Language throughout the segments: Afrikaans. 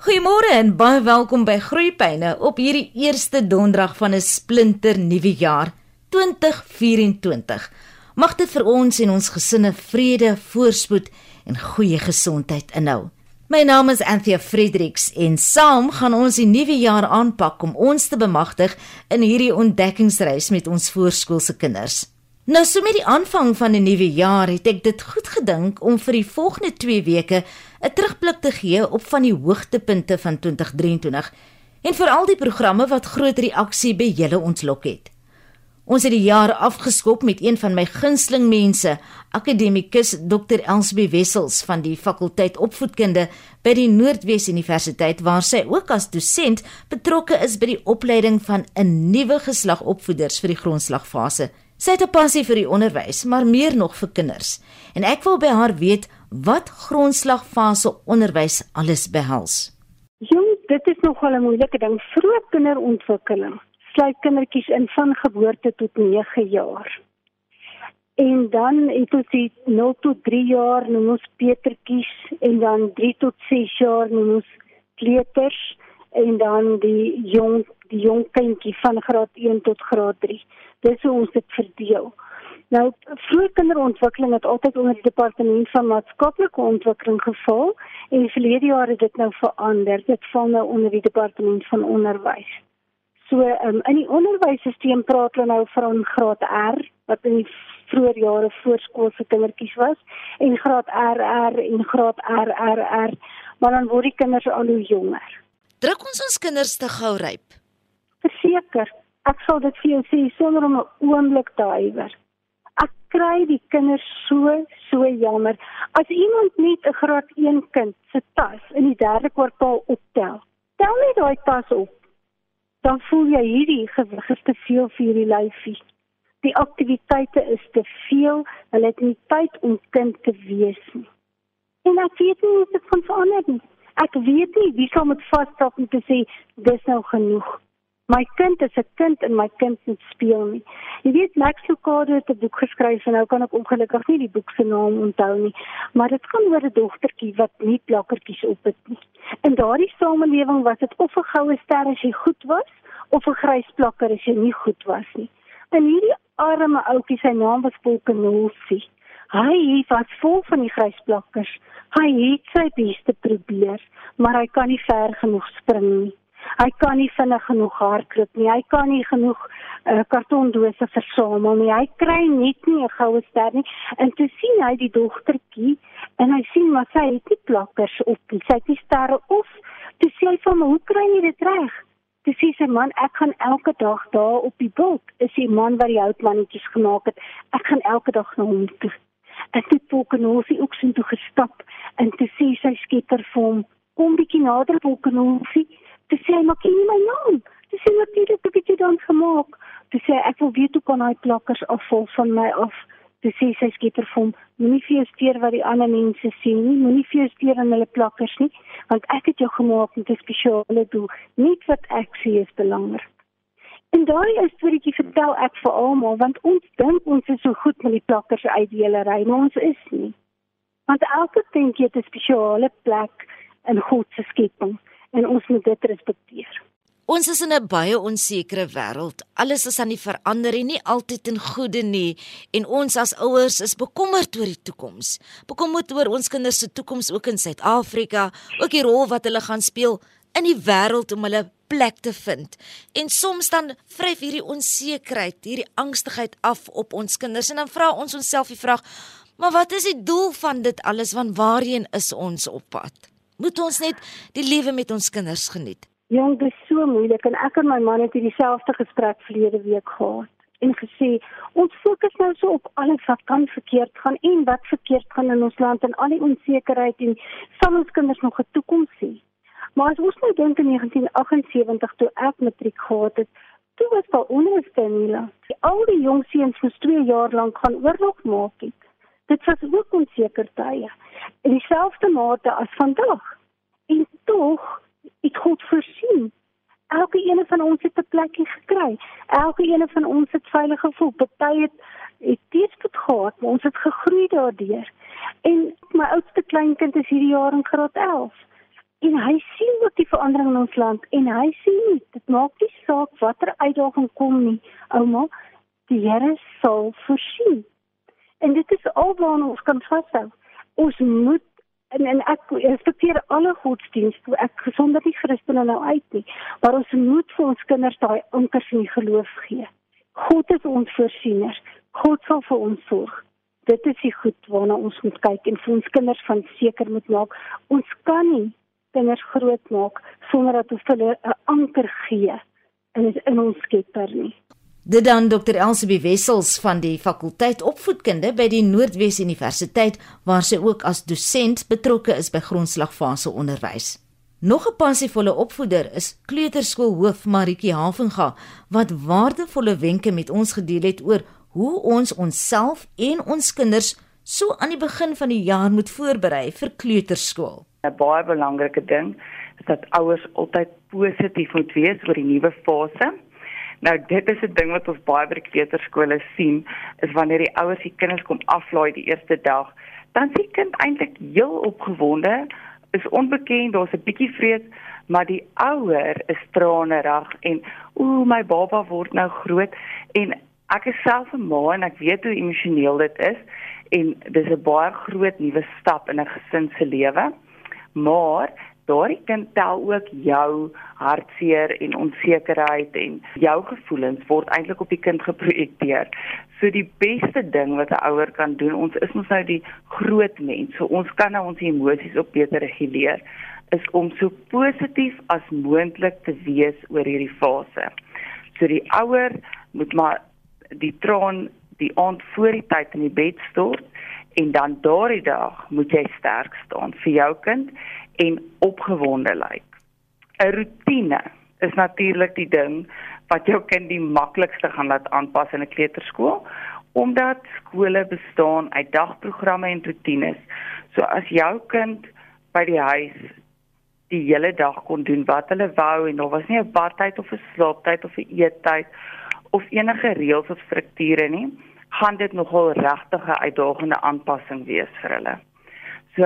Goeiemôre en baie welkom by Groeipyne op hierdie eerste donderdag van 'n splinter nuwe jaar 2024. Mag dit vir ons en ons gesinne vrede, voorspoed en goeie gesondheid inhou. My naam is Anthea Fredericks en saam gaan ons die nuwe jaar aanpak om ons te bemagtig in hierdie ontdekkingsreis met ons voorskoolse kinders. Nou so met die aanvang van 'n nuwe jaar het ek dit goed gedink om vir die volgende 2 weke 'n terugblik te gee op van die hoogtepunte van 2023 en veral die programme wat groot reaksie by julle ontlok het. Ons het die jaar afgeskop met een van my gunsteling mense, akademikus Dr. Elsbie Wessels van die fakulteit opvoedkunde by die Noordwes Universiteit waar sy ook as dosent betrokke is by die opleiding van 'n nuwe geslag opvoeders vir die grondslagfase. Sy het 'n passie vir die onderwys, maar meer nog vir kinders. En ek wil by haar weet wat grondslagfase onderwys alles behels. Jong, dit is nogal 'n moeilike ding. Vroeë kinderontwikkeling sluit kindertjies in van geboorte tot 9 jaar. En dan het ons die 0 tot 3 jaar noem ons petertjies en dan 3 tot 6 jaar noem ons kleuters en dan die jong die jong kindjie van graad 1 tot graad 3. Dis hoe ons dit verdeel. Nou, vroeë kinderontwikkeling het altyd onder die departement van maatskaplike ontwikkeling geval en verlede jaar het dit nou verander. Dit val nou onder die departement van onderwys. So, um, in die onderwysstelsel praat hulle nou van graad R wat in die vroeë jare voorskoolse kindertjies was en graad RR en graad RRR, maar dan word die kinders al hoe jonger. Druk ons ons kinders te gou ryp. Verseker, ek sal dit vir jou sê sonder om 'n oomblik te huiwer. Kry die kinders so so jammer. As iemand net 'n graad 1 kind se tas in die derde kwartaal optel, tel net daai tas op. Dan voel jy hierdie gewig is te veel vir hierdie lyfie. Die aktiwiteite is te veel. Hulle het nie tyd om kind te wees nie. En ek weet nie of dit van verander nie. Ek weet nie wie sal met vasstap om te sê dis nou genoeg. My kind is 'n kind en my kind moet speel nie. Jy weet Max Lucado het 'n boek geskryf en nou kan ek ongelukkig nie die boek se naam onthou nie, maar dit gaan oor 'n dogtertjie wat nie plakkertjies op het nie. In daardie samelewing was dit of 'n goue ster as jy goed was of 'n grys plakker as jy nie goed was nie. En hierdie arme ouetjie, sy naam was Polkenolfi. Hy was vol van die grysplakkers. Hy het sy beste probeer, maar hy kan nie ver genoeg spring nie. Hy kan nie vinnig genoeg hardloop nie. Hy kan nie genoeg uh, kartondose versamel nie. Hy kry net nie 'n goue ster nie. En toe sien hy die dogtertjie en hy sien maar sy het nie plakkers op nie. Sy het nie sterre of toe sê hy van my, "Hoe kry jy dit reg?" Dis sê sy man, ek gaan elke dag daar op die bult. Is die man wat die houtmannetjies gemaak het. Ek gaan elke dag na hom toe. En toe Polkenosie ook sien toe gestap en toe sê sy skieter vir hom, kom bietjie nader Polkenosie. Toe sê hy, "Maak nie my naam." Toe sê natuurlik, "Wat het jy dan gemaak?" Toe sê ek wil weet hoe kan hy plakkers afval van my af. Toe sê sy skieter vir hom, "Moenie vir jou steur wat die ander mense sê nie. Moenie vir jou steur aan hulle plakkers nie, want ek het jou gemaak met 'n spesiale doel. Nie wat ek sê is belangrik." En daai is storieetjie vertel ek vir almal want ons dink ons is so goed met die plakkers uitdelery, maar ons is nie. Want elke dingetjie het 'n spesiale plek in God se skepping en ons moet dit respekteer. Ons is in 'n baie onsekere wêreld. Alles is aan die verander en nie altyd in goeie nie en ons as ouers is bekommerd oor die toekoms. Bekommerd oor ons kinders se toekoms ook in Suid-Afrika, ook die rol wat hulle gaan speel in die wêreld om hulle plek te vind. En soms dan vryf hierdie onsekerheid, hierdie angstigheid af op ons kinders en dan vra ons onsself die vraag: "Maar wat is die doel van dit alles? Want waarheen is ons op pad? Moet ons net die lewe met ons kinders geniet?" Jong, dit is so moeilik en ek en my man het hierdie selfde gesprek verlede week gehad en gesê ons fokus nou so op alles wat kan verkeerd gaan en wat verkeerd gaan in ons land en al die onsekerheid en sal ons kinders nog 'n toekoms hê? Maar as ons nou dink in 1978 toe ek matriek gehad het, toe was daar onrus in die land. Al die jong seuns moes 2 jaar lank gaan oorlog maak het. Dit was ook onseker tye. In dieselfde mate as vandag. En tog, ek God voorsien. Elke een van ons het 'n plekkie gekry. Elke een van ons het veilig gevoel. Party het het teëspoed gehad, maar ons het gegroei daardeur. En my oudste kleinkind is hierdie jaar in graad 11 en hy sien ook klimaatsverandering in ons land en hy sê nie dit maak nie saak watter uitdaging kom nie, ouma, die Here sal voorsien. En dit is alwaar ons kan vashou. Ons moet en en ek respekteer alle godsdienste. Ek gesonder nie Christene nou uit nie, maar ons moet vir ons kinders daai ankers in die geloof gee. God is ons voorsiener. God sal vir ons sorg. Dit is die goed waarna ons moet kyk en vir ons kinders van seker moet maak. Ons kan nie kinders grootmaak sonder dat ons hulle 'n anker gee in in ons Skepper nie. Dit dan Dr Elsabie Wessels van die fakulteit opvoedkunde by die Noordwes Universiteit waar sy ook as dosent betrokke is by grondslagfase onderwys. Nog 'n passievolle opvoeder is kleuterskoolhoof Maritjie Havenga wat waardevolle wenke met ons gedeel het oor hoe ons onsself en ons kinders so aan die begin van die jaar moet voorberei vir kleuterskool. 'n Baie belangrike ding is dat ouers altyd positief moet wees oor die nuwe fase Nou dit is 'n ding wat ons baie by kleuterskole sien, is wanneer die ouers die kinders kom aflaai die eerste dag, dan sien die kind eintlik heel opgewonde, is onbekend, daar's 'n bietjie vrees, maar die ouer is tranerig en ooh my baba word nou groot en ek is self 'n ma en ek weet hoe emosioneel dit is en dis 'n baie groot nuwe stap in 'n gesin se lewe. Maar daardie kind tel ook jou hartseer en onsekerheid en jou gevoelens word eintlik op die kind geprojekteer. So die beste ding wat 'n ouer kan doen, ons is mos nou die groot mens, so ons kan nou ons emosies op beter reguleer is om so positief as moontlik te wees oor hierdie fase. So die ouer moet maar die traan die aand voor die tyd in die bed stort en dan daardie dag moet jy sterk staan vir jou kind en opgewonde lyk. 'n Rotine is natuurlik die ding wat jou kind die maklikste gaan laat aanpas in 'n kleuterskool omdat skole bestaan uit dagprogramme en rotines. So as jou kind by die huis die hele dag kon doen wat hulle wou en daar was nie 'n badtyd of 'n slaaptyd of 'n eettyd of enige reëls of strukture nie, gaan dit nogal regtig 'n uitdagende aanpassing wees vir hulle. So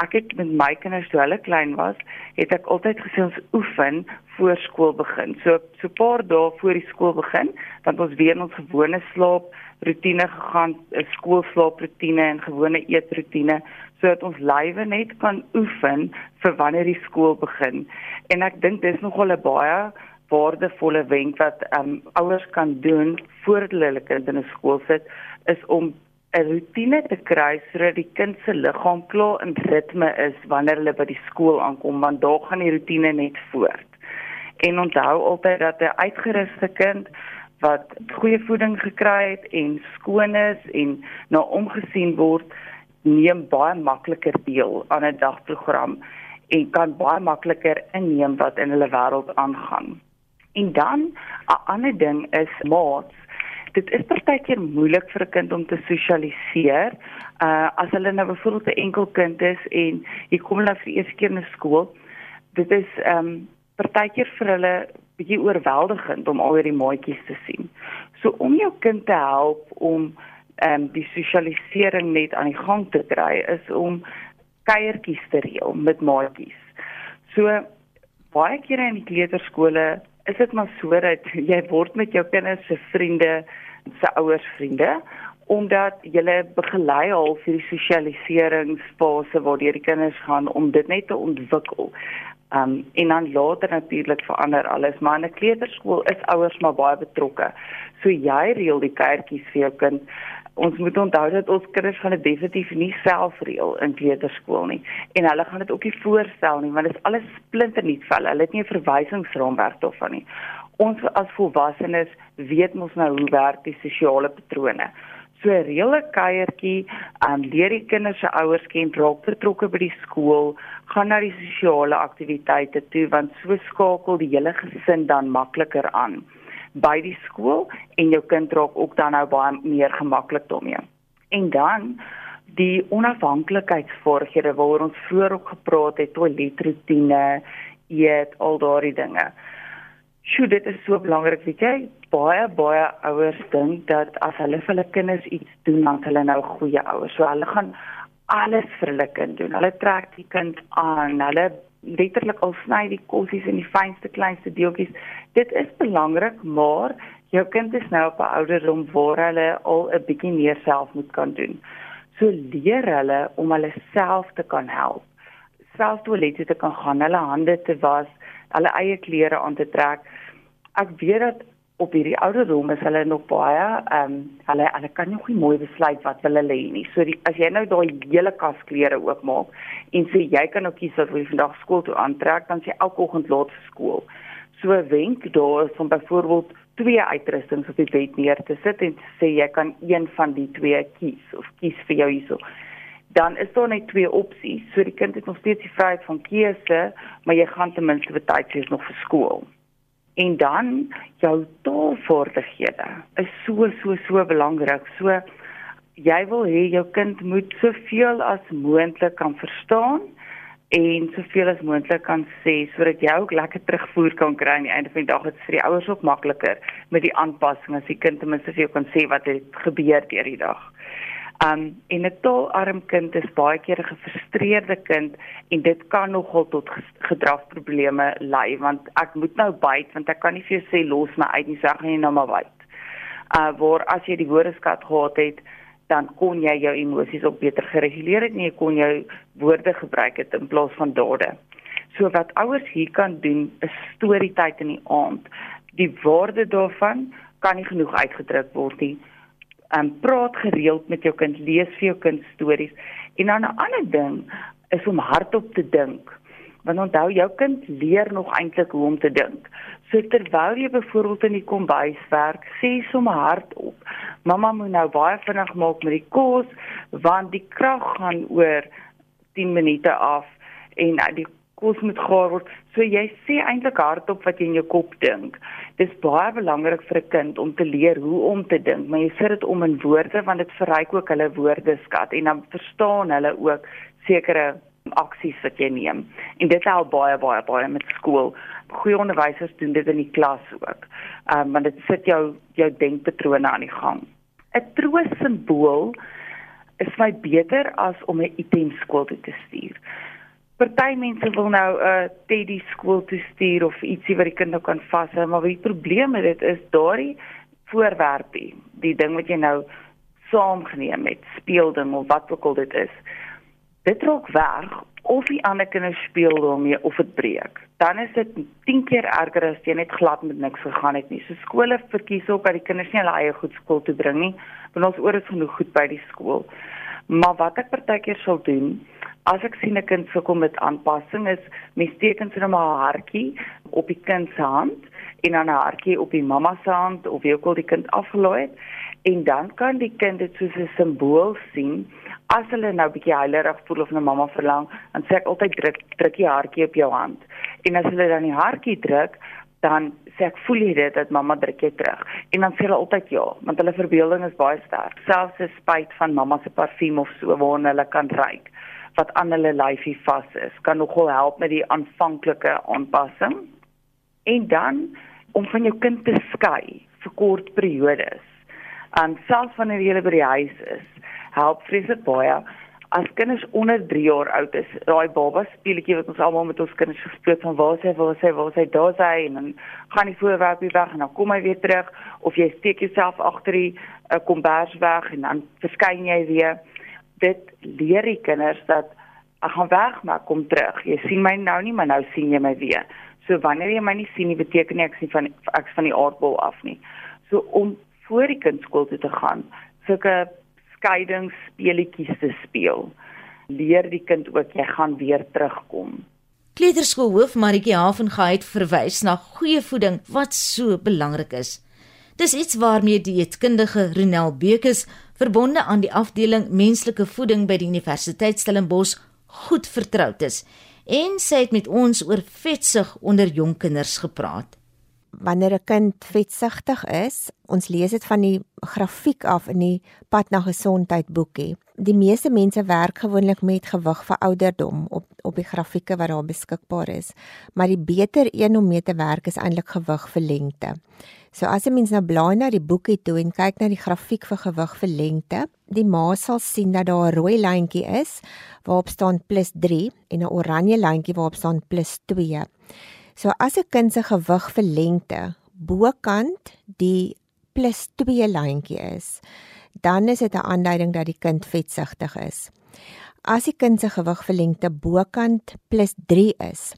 ek het met my kinders toe hulle klein was, het ek altyd gesê ons oefen voor skool begin. So so 'n paar dae voor die skool begin, dan ons weer ons gewone slaap rotine gegaan, 'n skoolslaap rotine en gewone eetrotine sodat ons lywe net kan oefen vir wanneer die skool begin. En ek dink dis nogal 'n baie waardevolle wenk wat um, ouers kan doen voordat hulle kind in 'n skool sit is om 'n rotine te kry sodat die kind se liggaam klaar in ritme is wanneer hulle by die skool aankom want daar gaan die rotine net voort. En onthou altyd dat 'n uitgeruste kind wat goeie voeding gekry het en skoon is en na omgesien word, neem baie makliker deel aan 'n dagprogram en kan baie makliker inneem wat in hulle wêreld aangaan. En dan 'n ander ding is maats dit is partykeer moeilik vir 'n kind om te sosialiseer. Uh as hulle nou byvoorbeeld 'n enkel kind is en jy kom hulle vir die eerste keer na skool, dit is um partykeer vir hulle bietjie oorweldigend om al hierdie maatjies te sien. So om jou kind te help om um die sosialisering net aan die gang te kry is om kuiertjies te reël met maatjies. So baie kere in die kleuterskole is dit maar so dat jy word met jou kinders se vriende se ouers vriende omdat jy begelei al vir die sosialiseringsfase waar die kinders gaan om dit net te ontwikkel. Um en dan later natuurlik verander alles, maar in 'n kleuterskool is ouers maar baie betrokke. So jy reël die kerkies vir jou kind ons moet onthou dat ons kinders gaan dit definitief nie self reël in kleuterskool nie en hulle gaan dit ook nie voorstel nie want dit is alles splinternuut vir hulle. Hulle het nie 'n verwysingsraamwerk daarvan nie. Ons as volwassenes weet mos nou hoe werk die sosiale patrone. So 'n reële kuiertjie, um, leer die kinders se ouers ken, raak betrokke by die skool, gaan na die sosiale aktiwiteite toe want so skakel die hele gesin dan makliker aan by die skool en jou kind raak ook dan nou baie meer gemaklik daarmee. En dan die onafhanklikheidsvaardighede waaroor ons vroeër ook gepraat het, toiletroetine, eet, al daardie dinge. Sjoe, dit is so belangrik, weet jy? Baie baie ouers dink dat as hulle vir hulle kinders iets doen, dan hulle nou goeie ouers. So hulle gaan alles vir hulle kind doen. Hulle trek die kind aan, hulle letterlik al sny die kossies in die fynste kleinste deeltjies. Dit is belangrik, maar jou kind is nou op 'n ouderdom waar hulle al 'n bietjie meer self moet kan doen. So leer hulle om hulle self te kan help. Self toilette te kan gaan, hulle hande te was, hulle eie klere aan te trek. Ek weet dat op hierdie ouderdom is hulle nog baie ehm um, hulle hulle kan nog nie mooi besluit wat hulle lê nie. So die, as jy nou daai hele kas klere oopmaak en sê jy kan ook kies wat jy vandag skool toe aantrek, dan sê elke oggend laat vir skool. So 'n wenk daar is om byvoorbeeld twee uitrustings op die bed neer te sit en sê jy kan een van die twee kies of kies vir jou hierso. Dan is daar net twee opsies. So die kind het nog steeds die vryheid van keuse, maar jy gaan ten minste betyds nog vir skool. En dan jou taalvaardighede is so so so belangrik. So jy wil hê jou kind moet soveel as moontlik kan verstaan en soveel as moontlik kan sê sodat jy ook lekker terugvoer kan kry aan die einde van die dag. Dit is vir die ouers ook makliker met die aanpassing as die kind ten minste vir jou kan sê wat het gebeur deur die dag. Um en 'n taalarm kind is baie keer 'n gefrustreerde kind en dit kan nogal tot gedragsprobleme lei want ek moet nou byt want ek kan nie vir jou sê los my uit nie, sê ek nie nou maar byt. Uh waar as jy die woordeskat gehad het, dan kon jy jou emosies op beter gereguleer het en jy kon jou woorde gebruik het in plaas van dade. So wat ouers hier kan doen is storietyd in die aand. Die waarde daarvan kan nie genoeg uitgedruk word nie. Um, praat gereeld met jou kind, lees vir jou kind stories. En dan 'n ander ding is om hardop te dink. Want onthou jou kind leer nog eintlik hoe om te dink. So terwyl jy byvoorbeeld in die kombuis werk, sê sommer hardop: "Mamma moet nou baie vinnig maak met die kos want die krag gaan oor 10 minute af en uh, die kos moet gaar word." So jy sê eintlik hardop wat jy in jou kop dink. Dis baie belangrik vir 'n kind om te leer hoe om te dink, maar jy sit dit om in woorde want dit verryk ook hulle woordeskat en dan verstaan hulle ook sekere aksies wat jy neem. En dit help baie baie baie met skool. Goeie onderwysers doen dit in die klas ook. Ehm um, want dit sit jou jou denkpatrone aan die gang. 'n Troos simbool is my beter as om 'n item skool toe te stuur. Party mense wil nou 'n uh, teddy skool toe stuur of ietsie wat die kind nou kan vashou, maar die probleem met dit is daardie voorwerpie, die ding wat jy nou saamgeneem het, speelding of wat ook al dit is dit raak weg of die ander kinders speel daarmee of dit breek. Dan is dit 10 keer erger as jy net glad met niks gegaan het nie. So skole verkies ook dat die kinders nie hulle eie goed skool toe bring nie, want ons oor is genoeg goed by die skool. Maar wat ek partykeer sal doen, as ek sien 'n kind sukkel met aanpassing is, mens teken sy net 'n hartjie op die kind se hand en dan 'n hartjie op die mamma se hand of wie ook al die kind afgelaai het en dan kan die kind dit soos 'n simbool sien as hulle nou bietjie huilerig voel of 'n mamma verlang, dan sê ek altyd druk druk die hartjie op jou hand. En as hulle dan die hartjie druk, dan sê ek voel jy dit dat mamma druk jy terug. En dan sê hulle altyd ja, want hulle verbeelding is baie sterk. Selfs 'n spuit van mamma se parfuum of so waarna hulle kan ruik wat aan hulle lyfie vas is, kan nogal help met die aanvanklike aanpassing. En dan om van jou kind te skei vir kort periodes. En selfs wanneer jy by die huis is, help vreeslik baie. As kinders onder 3 jaar oud is, daai baba speletjie wat ons almal met ons kinders gespeel van waar sy waar sy waar sy daar sy en dan gaan hy voorwerp weg en dan kom hy weer terug of jy steek jouself agter die uh, kombers weg en dan verskyn jy weer. Dit leer die kinders dat ek gaan weg maar kom terug. Jy sien my nou nie, maar nou sien jy my weer. So wanneer jy my nie sien nie, beteken nie ek sien van ek van die aardbol af nie. So om voor die kind skool toe te gaan, sulke skeidingsspeletjies te speel. Leer die kind ook jy gaan weer terugkom. Kleuterskoolhoof Maritjie Havengaard verwys na goeie voeding wat so belangrik is. Dis iets waarmee dieetkundige Ronel Bekes verbonde aan die afdeling menslike voeding by die Universiteit Stellenbosch goed vertroud is. En sy het met ons oor vetsug onder jong kinders gepraat wanneer 'n kind vetsugtig is, ons lees dit van die grafiek af in die pad na gesondheid boekie, die meeste mense werk gewoonlik met gewig vir ouderdom op op die grafieke wat daar beskikbaar is. Maar die beter een om mee te werk is eintlik gewig vir lengte. So as 'n mens nou blaai na die boekie toe en kyk na die grafiek vir gewig vir lengte, die ma sal sien dat daar 'n rooi lyntjie is waarop staan +3 en 'n oranje lyntjie waarop staan +2. So as 'n kind se gewig vir lengte bokant die +2 lyntjie is, dan is dit 'n aanduiding dat die kind vetsigtig is. As die kind se gewig vir lengte bokant +3 is,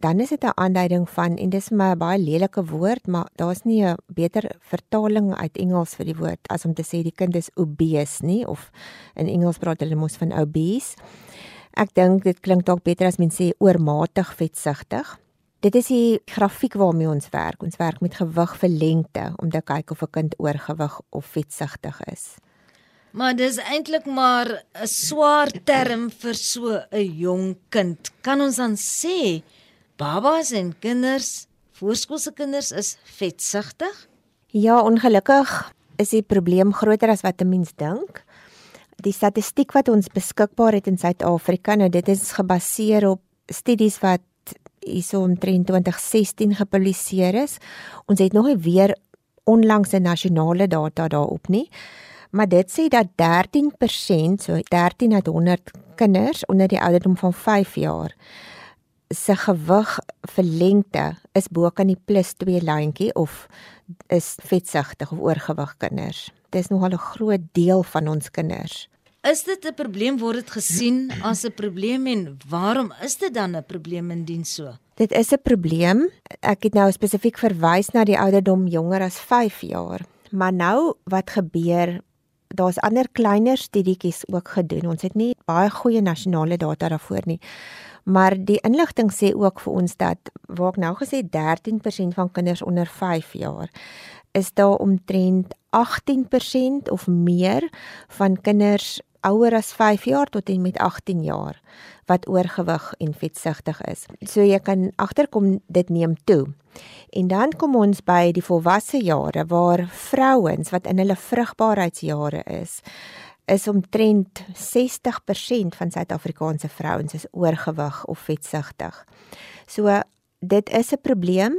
dan is dit 'n aanduiding van en dis maar 'n baie lelike woord, maar daar's nie 'n beter vertaling uit Engels vir die woord as om te sê die kind is obese nie of in Engels praat hulle mos van obese. Ek dink dit klink dalk beter as mens sê oormatig vetsigtig. Dit is die grafiek waarmee ons werk. Ons werk met gewig vir lengte om te kyk of 'n kind oorgewig of vetsigtig is. Maar dis eintlik maar 'n swaar term vir so 'n jong kind. Kan ons dan sê babas en kinders, voorskoolse kinders is vetsigtig? Ja, ongelukkig is die probleem groter as wat 'n mens dink. Die statistiek wat ons beskikbaar het in Suid-Afrika, nou dit is gebaseer op studies wat hierso omtrent 2016 gepubliseer is. Ons het nog nie weer onlangs 'n nasionale data daarop nie. Maar dit sê dat 13%, so 13 uit 100 kinders onder die ouderdom van 5 jaar se gewig vir lengte is bo kan die +2 lyntjie of is vetsigtig of oorgewig kinders. Dit is nogal 'n groot deel van ons kinders. Is dit 'n probleem word dit gesien as 'n probleem en waarom is dit dan 'n probleem indien so? Dit is 'n probleem. Ek het nou spesifiek verwys na die ouderdom jonger as 5 jaar. Maar nou wat gebeur? Daar's ander kleiner studietjies ook gedoen. Ons het nie baie goeie nasionale data daarvoor nie. Maar die inligting sê ook vir ons dat waar ek nou gesê 13% van kinders onder 5 jaar is daar omtrent 18% of meer van kinders ouer as 5 jaar tot en met 18 jaar wat oorgewig en vetsigtig is. So jy kan agterkom dit neem toe. En dan kom ons by die volwasse jare waar vrouens wat in hulle vrugbaarheidsjare is, is omtrent 60% van Suid-Afrikaanse vrouens is oorgewig of vetsigtig. So dit is 'n probleem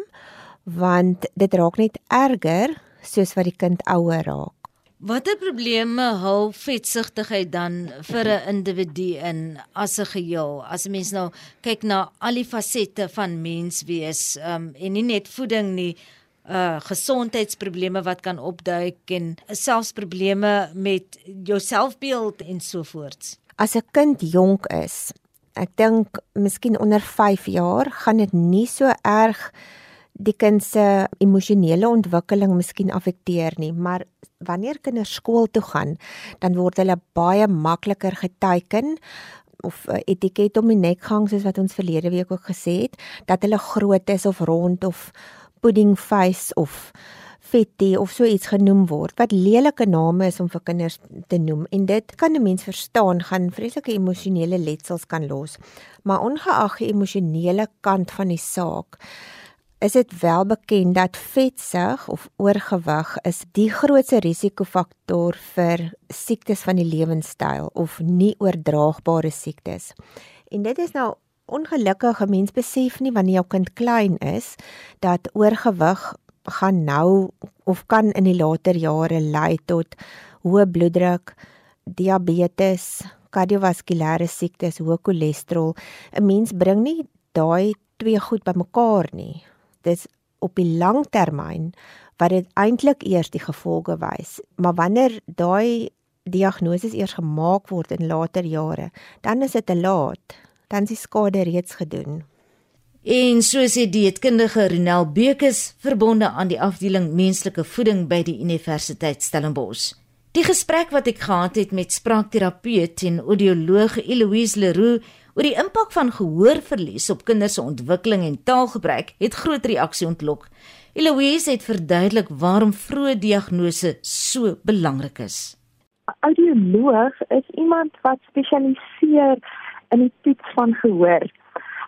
want dit raak net erger soos wat die kind ouer raak. Watter probleme hul vetsigtigheid dan vir 'n individu in as 'n geheel? As 'n mens nou kyk na al die fasette van mens wees, um, en nie net voeding nie, uh gesondheidsprobleme wat kan opduik en selfs probleme met jou selfbeeld en so voorts. As 'n kind jonk is, ek dink miskien onder 5 jaar gaan dit nie so erg die kind se emosionele ontwikkeling miskien affekteer nie, maar wanneer kinders skool toe gaan, dan word hulle baie makliker geteken of uh, etiket om die nek hang soos wat ons verlede week ook gesê het, dat hulle groot is of rond of pudding face of fetty of so iets genoem word wat lelike name is om vir kinders te noem. En dit kan 'n mens verstaan gaan vreeslike emosionele letsels kan los. Maar ongeag die emosionele kant van die saak is dit wel bekend dat vetsug of oorgewig is die grootste risikofaktor vir siektes van die lewenstyl of nie oordraagbare siektes. En dit is nou ongelukkig, mens besef nie wanneer jou kind klein is dat oorgewig gaan nou of kan in die later jare lei tot hoë bloeddruk, diabetes, kardiovaskulêre siektes, hoë cholesterol. 'n Mens bring nie daai twee goed bymekaar nie dis op die lang termyn wat dit eintlik eers die gevolge wys. Maar wanneer daai diagnose eers gemaak word in later jare, dan is dit te laat. Dan is die skade reeds gedoen. En so sê dieetkundige Ronel Bekes verbonde aan die afdeling menslike voeding by die Universiteit Stellenbosch. Die gesprek wat ek gehad het met spraakterapeut en audioloog Eloise Leroux oor die impak van gehoorverlies op kinders se ontwikkeling en taalgebruik het groot reaksie ontlok. Eloise het verduidelik waarom vroeë diagnose so belangrik is. 'n Audioloog is iemand wat spesialiseer in die toets van gehoor.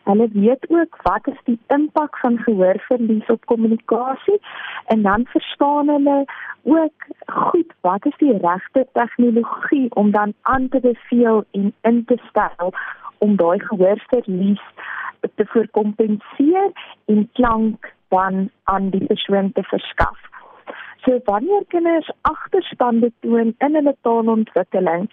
Hulle weet ook wat is die impak van gehoorverlies op kommunikasie en dan verstaan hulle ook goed wat is die regte tegnologie om dan aan te beveel en in te stel om daai gehoorverlies te voorkompenseer en klank dan aan die persoon te verskaf. So wanneer kinders agterstande toon in hulle taalontwikkeling,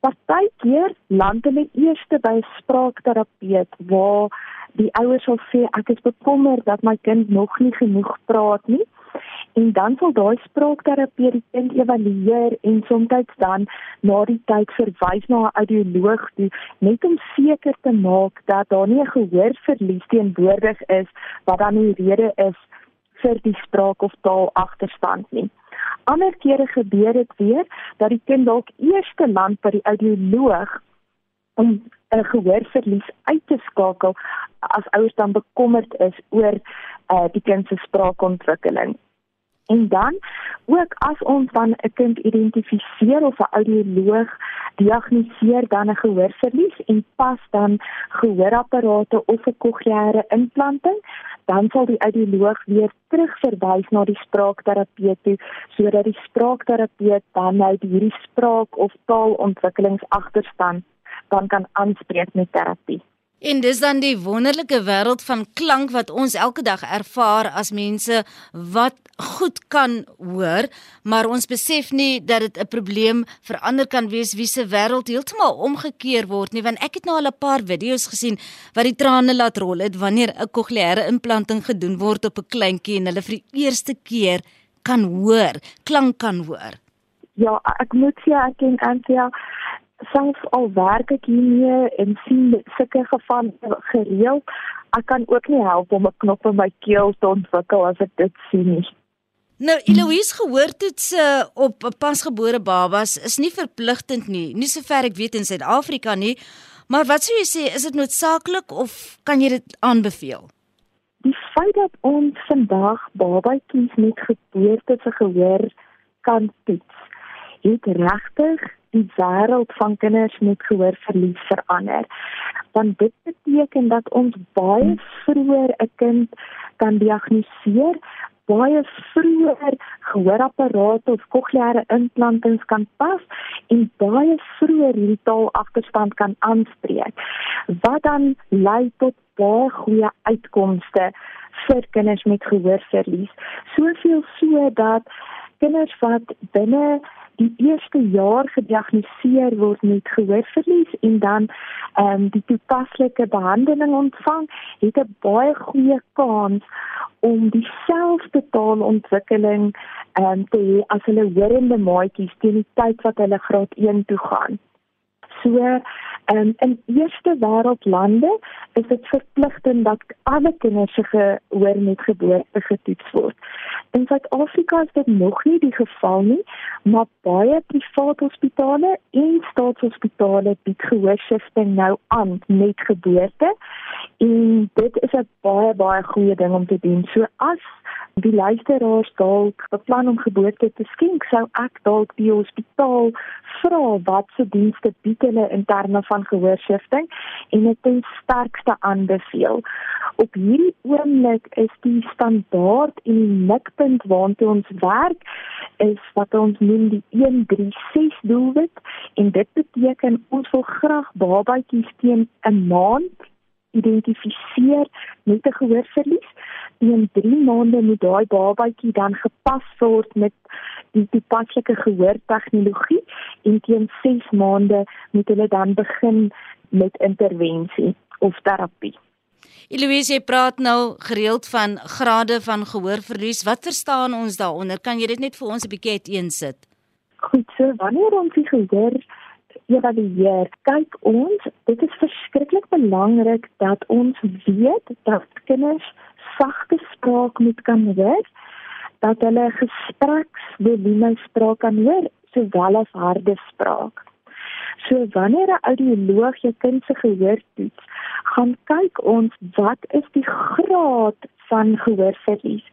partykeer land hulle eers by spraakterapeut waar die ouers sal sê ek is bekommerd dat my kind nog nie genoeg praat nie en dan sal daai spraakterapeut die kind evalueer en soms dan na die tyd verwys na 'n audioloog toe net om seker te maak dat daar nie 'n gehoorverlies teenwoordig is wat dan die rede is vir die spraak of taal agterstand nie. Ander kere gebeur dit weer dat die kind dalk eers te land by die audioloog om 'n gehoorverlies uit te skakel as ouers dan bekommerd is oor uh, die kind se spraakontwikkeling. En dan ook as ons dan 'n kind identifiseer of 'n audioloog diagnoseer dan 'n gehoorverlies en pas dan gehoorapparate of 'n kokleaire implanting, dan sal die audioloog weer terugverwys na die spraakterapeut toe sodat die spraakterapeut dan nou hierdie spraak of taalontwikkelingsagterstand dan kan aanspreek met terapie. En dis dan die wonderlike wêreld van klank wat ons elke dag ervaar as mense wat goed kan hoor, maar ons besef nie dat dit 'n probleem vir ander kan wees wie se wêreld heeltemal omgekeer word nie, want ek het nou al 'n paar video's gesien wat die trane laat rol het wanneer 'n kokleaire implanting gedoen word op 'n kleintjie en hulle vir die eerste keer kan hoor, klank kan hoor. Ja, ek moet sê ek ken Antia selfs al werk ek hiermee en sien sulke gevalle gereeld, ek kan ook nie help om 'n knop in my keel te ontwikkel as ek dit sien nie. Nou, Eloise gehoortoetse op pasgebore babas is nie verpligtend nie, nie sover ek weet in Suid-Afrika nie. Maar wat sou jy sê, is dit noodsaaklik of kan jy dit aanbeveel? Die feit dat ons vandag babatjies met geboorte se gehoor kan toets, het regtig die wêreld van kinders met gehoorverlies verander. Want dit beteken dat ons baie vroeër 'n kind kan diagnoseer, baie vroeër gehoorapparate of kokleaire implantings kan pas en baie vroeër hierdie taalagterstand kan aanspreek. Wat dan lei tot baie goeie uitkomste vir kinders met gehoorverlies. Soveel so dat kinders wat binne die eerste jaar gediagnoseer word met gehoorverlies en dan ehm um, die toepaslike behandeling ontvang, het 'n baie goeie kans om dieselfde taalontwikkeling ehm um, te hê as hulle horende maatjies teen die tyd wat hulle graad 1 toe gaan. So um, in eerste wêreldlande is dit verpligtend dat alle kinders se gehoor met geboorte getoets word. In Suid-Afrika is dit nog nie die geval nie, maar baie private hospitale en staatshospitale bied gehoorsifting nou aan met geboorte. En dit is 'n baie baie goeie ding om te doen. So as die luisteraars dalk beplan om geboorte te skenk, sou ek dalk die hospitaal vra wat se dienste bied hulle in terme van gehoorsifting en dit ten sterkste aanbeveel. Op hierdie oomblik is die standaard en die mikpunt waartoe ons werk is wat ons noem die 136 doelwit en dit beteken ons wil graag babatjies teen 'n maand identifiseer met 'n gehoorverlies. In 3 maande moet daai babatjie dan gepas word met die toepaslike gehoortegnologie en teen 6 maande moet hulle dan begin met intervensie of terapie. Eloise, jy praat nou gereeld van grade van gehoorverlies. Wat verstaan ons daaronder? Kan jy dit net vir ons 'n bietjie uiteensit? Goed, so wanneer ons die gehoor evalueer, kyk ons, dit is verskriklik belangrik dat ons weet dat kinders sagte spraak moet kan hoor, dat hulle gespreksvolume spraak kan hoor sowel as harde spraak. So wanneer 'n audioloog jou kind se gehoor toets, gaan kyk ons wat is die graad van gehoorverlies.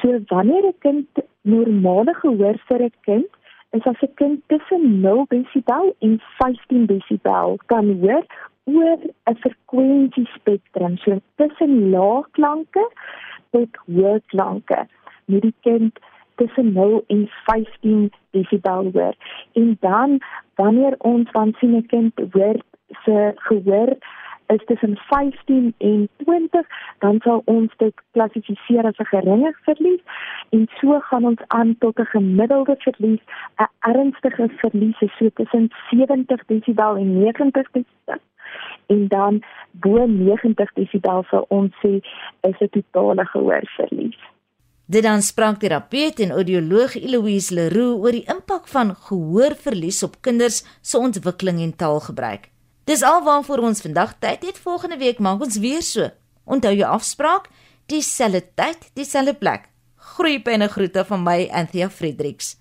So wanneer 'n kind normale gehoor vir 'n kind is as 'n kind tussen 0 desibel en 15 desibel kan hoor oor 'n frekwensie-spektrum, so tussen lae klanke tot hoë klanke. Met die kind tussen 0 en 15 desibel hoor. En dan wanneer ons van sien 'n kind hoor se gehoor is tussen 15 en 20, dan sal ons dit klassifiseer as 'n geringe verlies en so gaan ons aan tot 'n gemiddelde verlies, 'n ernstige verlies is so tussen 70 desibel en 90 desibel. En dan bo 90 desibel sal ons sê is 'n totale gehoorverlies. Dit dan spraakterapeut en audioloog Eloise Leroux oor die impak van gehoorverlies op kinders se ontwikkeling en taalgebruik. Dis alwaarvoor ons vandag tyd het. Volgende week maak ons weer so. Onthou jou afspraak, dieselfde tyd, dieselfde plek. Groeipenne groete van my Anthea Fredericks.